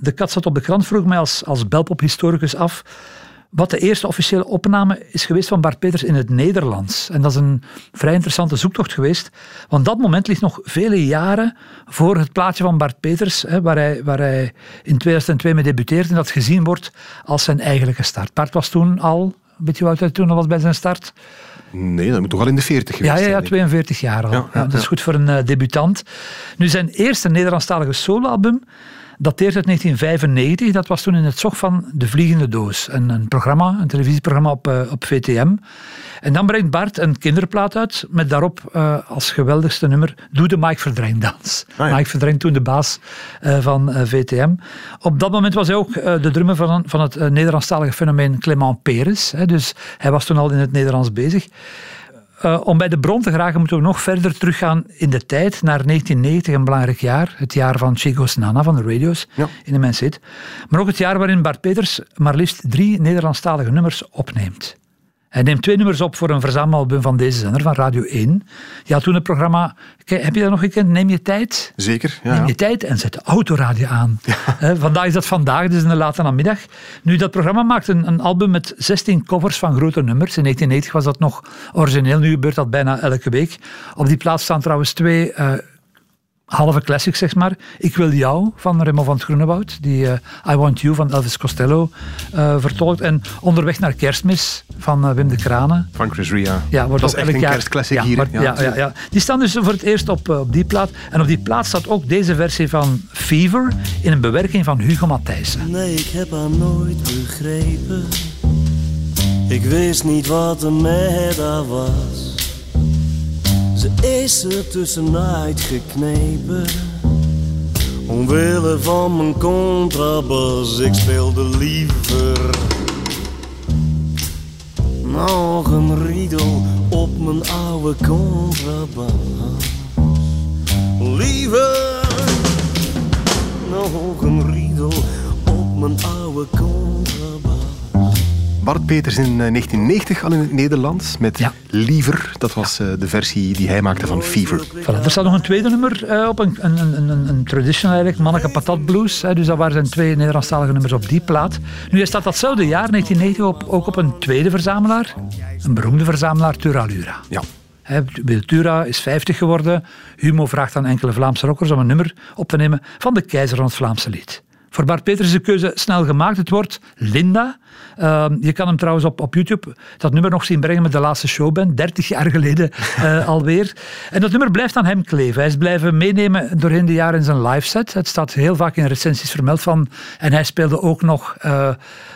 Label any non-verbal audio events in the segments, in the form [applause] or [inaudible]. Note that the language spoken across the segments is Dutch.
De Kat zat op de krant vroeg mij als, als Belpop-historicus af wat de eerste officiële opname is geweest van Bart Peters in het Nederlands. En dat is een vrij interessante zoektocht geweest, want dat moment ligt nog vele jaren voor het plaatje van Bart Peters, hè, waar, hij, waar hij in 2002 mee debuteert en dat gezien wordt als zijn eigenlijke start. Bart was toen al, weet je wat hij toen al was bij zijn start? Nee, dat moet toch al in de 40 geweest ja, ja, ja, 42 jaar al. Ja, dat is goed voor een uh, debutant. Nu, zijn eerste Nederlandstalige soloalbum dateert uit 1995. Dat was toen in het zog van De Vliegende Doos. Een, een programma, een televisieprogramma op, uh, op VTM. En dan brengt Bart een kinderplaat uit met daarop uh, als geweldigste nummer Doe de Mike Verdrijn dans. Ah, ja. Mike Verdrijn toen de baas uh, van VTM. Op dat moment was hij ook de drummer van, van het Nederlandstalige fenomeen Clement Peres. Hè, dus hij was toen al in het Nederlands bezig. Uh, om bij de bron te geraken moeten we nog verder teruggaan in de tijd, naar 1990, een belangrijk jaar. Het jaar van Chico's Nana van de radio's ja. in de mensheid. Maar ook het jaar waarin Bart Peters maar liefst drie Nederlandstalige nummers opneemt. Hij neemt twee nummers op voor een verzamelalbum van deze zender, van Radio 1. Je had toen het programma, heb je dat nog gekend? Neem je tijd? Zeker, ja. Neem je tijd en zet de autoradio aan. Ja. [laughs] vandaag is dat vandaag, dus in de late namiddag. Nu, dat programma maakt een, een, album met 16 covers van grote nummers. In 1990 was dat nog origineel, nu gebeurt dat bijna elke week. Op die plaats staan trouwens twee uh, halve classics, zeg maar. Ik wil jou van Remo van het Groenewoud, die uh, I Want You van Elvis Costello uh, vertolkt. En Onderweg naar Kerstmis van uh, Wim de Kranen. Van Chris Ria. Ja, wordt dat is echt een jaar... kerstclassic ja, hier. Maar, ja, ja, ja, Die staan dus voor het eerst op, op die plaat. En op die plaat staat ook deze versie van Fever in een bewerking van Hugo Matthijssen. Nee, ik heb haar nooit begrepen. Ik wist niet wat er met haar was. Is er tussenuit geknepen. Omwille van mijn contrabas, ik speelde liever. Nog een riedel op mijn oude contrabas. Liever. Nog een riedel op mijn oude contrabas. Bart Peters in 1990 al in het Nederlands met ja. Liever. Dat was ja. de versie die hij maakte van Fever. Voilà, er staat nog een tweede nummer uh, op, een, een, een, een, een traditional eigenlijk, Manneke Patat Blues. Dus dat waren zijn twee Nederlandstalige nummers op die plaat. Nu hij staat datzelfde jaar, 1990, op, ook op een tweede verzamelaar. Een beroemde verzamelaar, Turalura. Ja. Wiltura is 50 geworden. Humo vraagt aan enkele Vlaamse rockers om een nummer op te nemen van de keizer van het Vlaamse lied. Voor Bart Peters is de keuze snel gemaakt. Het wordt Linda. Uh, je kan hem trouwens op, op YouTube dat nummer nog zien brengen met de laatste showband. 30 jaar geleden uh, [laughs] alweer. En dat nummer blijft aan hem kleven. Hij is blijven meenemen doorheen de jaren in zijn live set. Het staat heel vaak in recensies vermeld van. En hij speelde ook nog uh,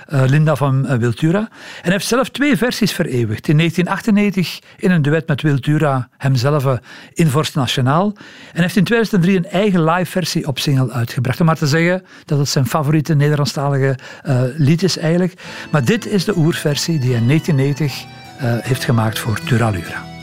Linda van Wiltura. En hij heeft zelf twee versies vereeuwigd. In 1998 in een duet met Wiltura, hemzelf in Vorst Nationaal. En heeft in 2003 een eigen live versie op single uitgebracht. Om maar te zeggen dat het zijn favoriete Nederlandstalige uh, lied is eigenlijk. Maar dit is de oerversie die hij in 1990 uh, heeft gemaakt voor Turalura.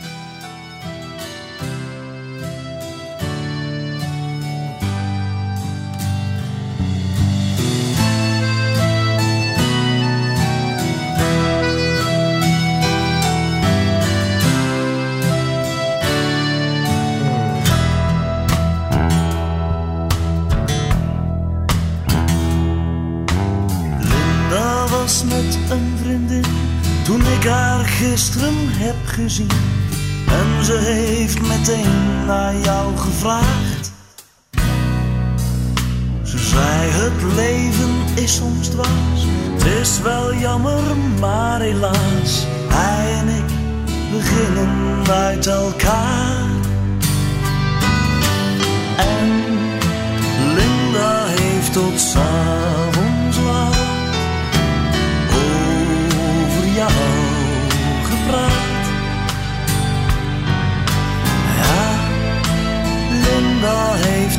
Gisteren heb gezien. En ze heeft meteen naar jou gevraagd. Ze zei: Het leven is soms dwaas. Het is wel jammer, maar helaas. Hij en ik beginnen uit elkaar.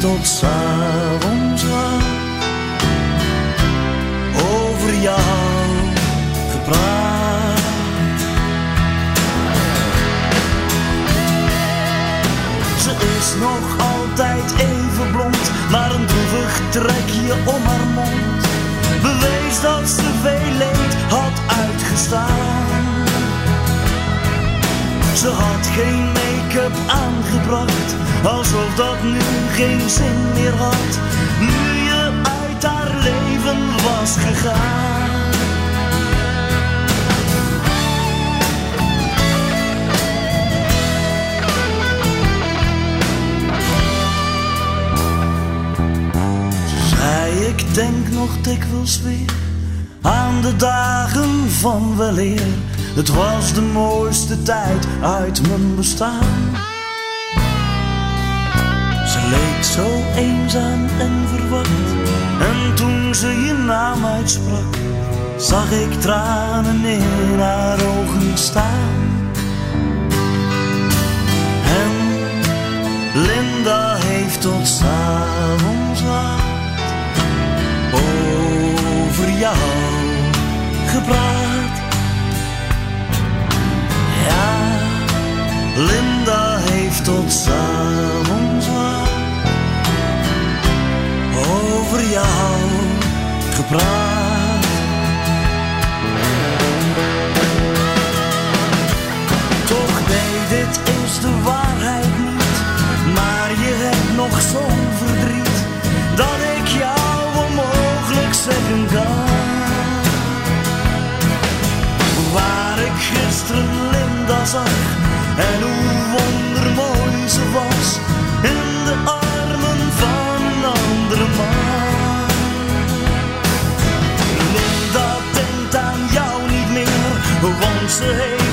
tot s'avonds laat over jou gepraat. Ze is nog altijd even blond, maar een droevig trekje om haar mond bewees dat ze veel leed had uitgestaan. Ze had geen make-up aan alsof dat nu geen zin meer had. Nu je uit haar leven was gegaan. ik denk nog dikwijls weer aan de dagen van weleer. Het was de mooiste tijd uit mijn bestaan. Ze leek zo eenzaam en verwacht. En toen ze je naam uitsprak, zag ik tranen in haar ogen staan. Dit is de waarheid niet, maar je hebt nog zo'n verdriet dat ik jou zeggen kan. Waar ik gisteren Linda zag en hoe wondermooi ze was in de armen van een andere man. Linda denkt aan jou niet meer, want ze heeft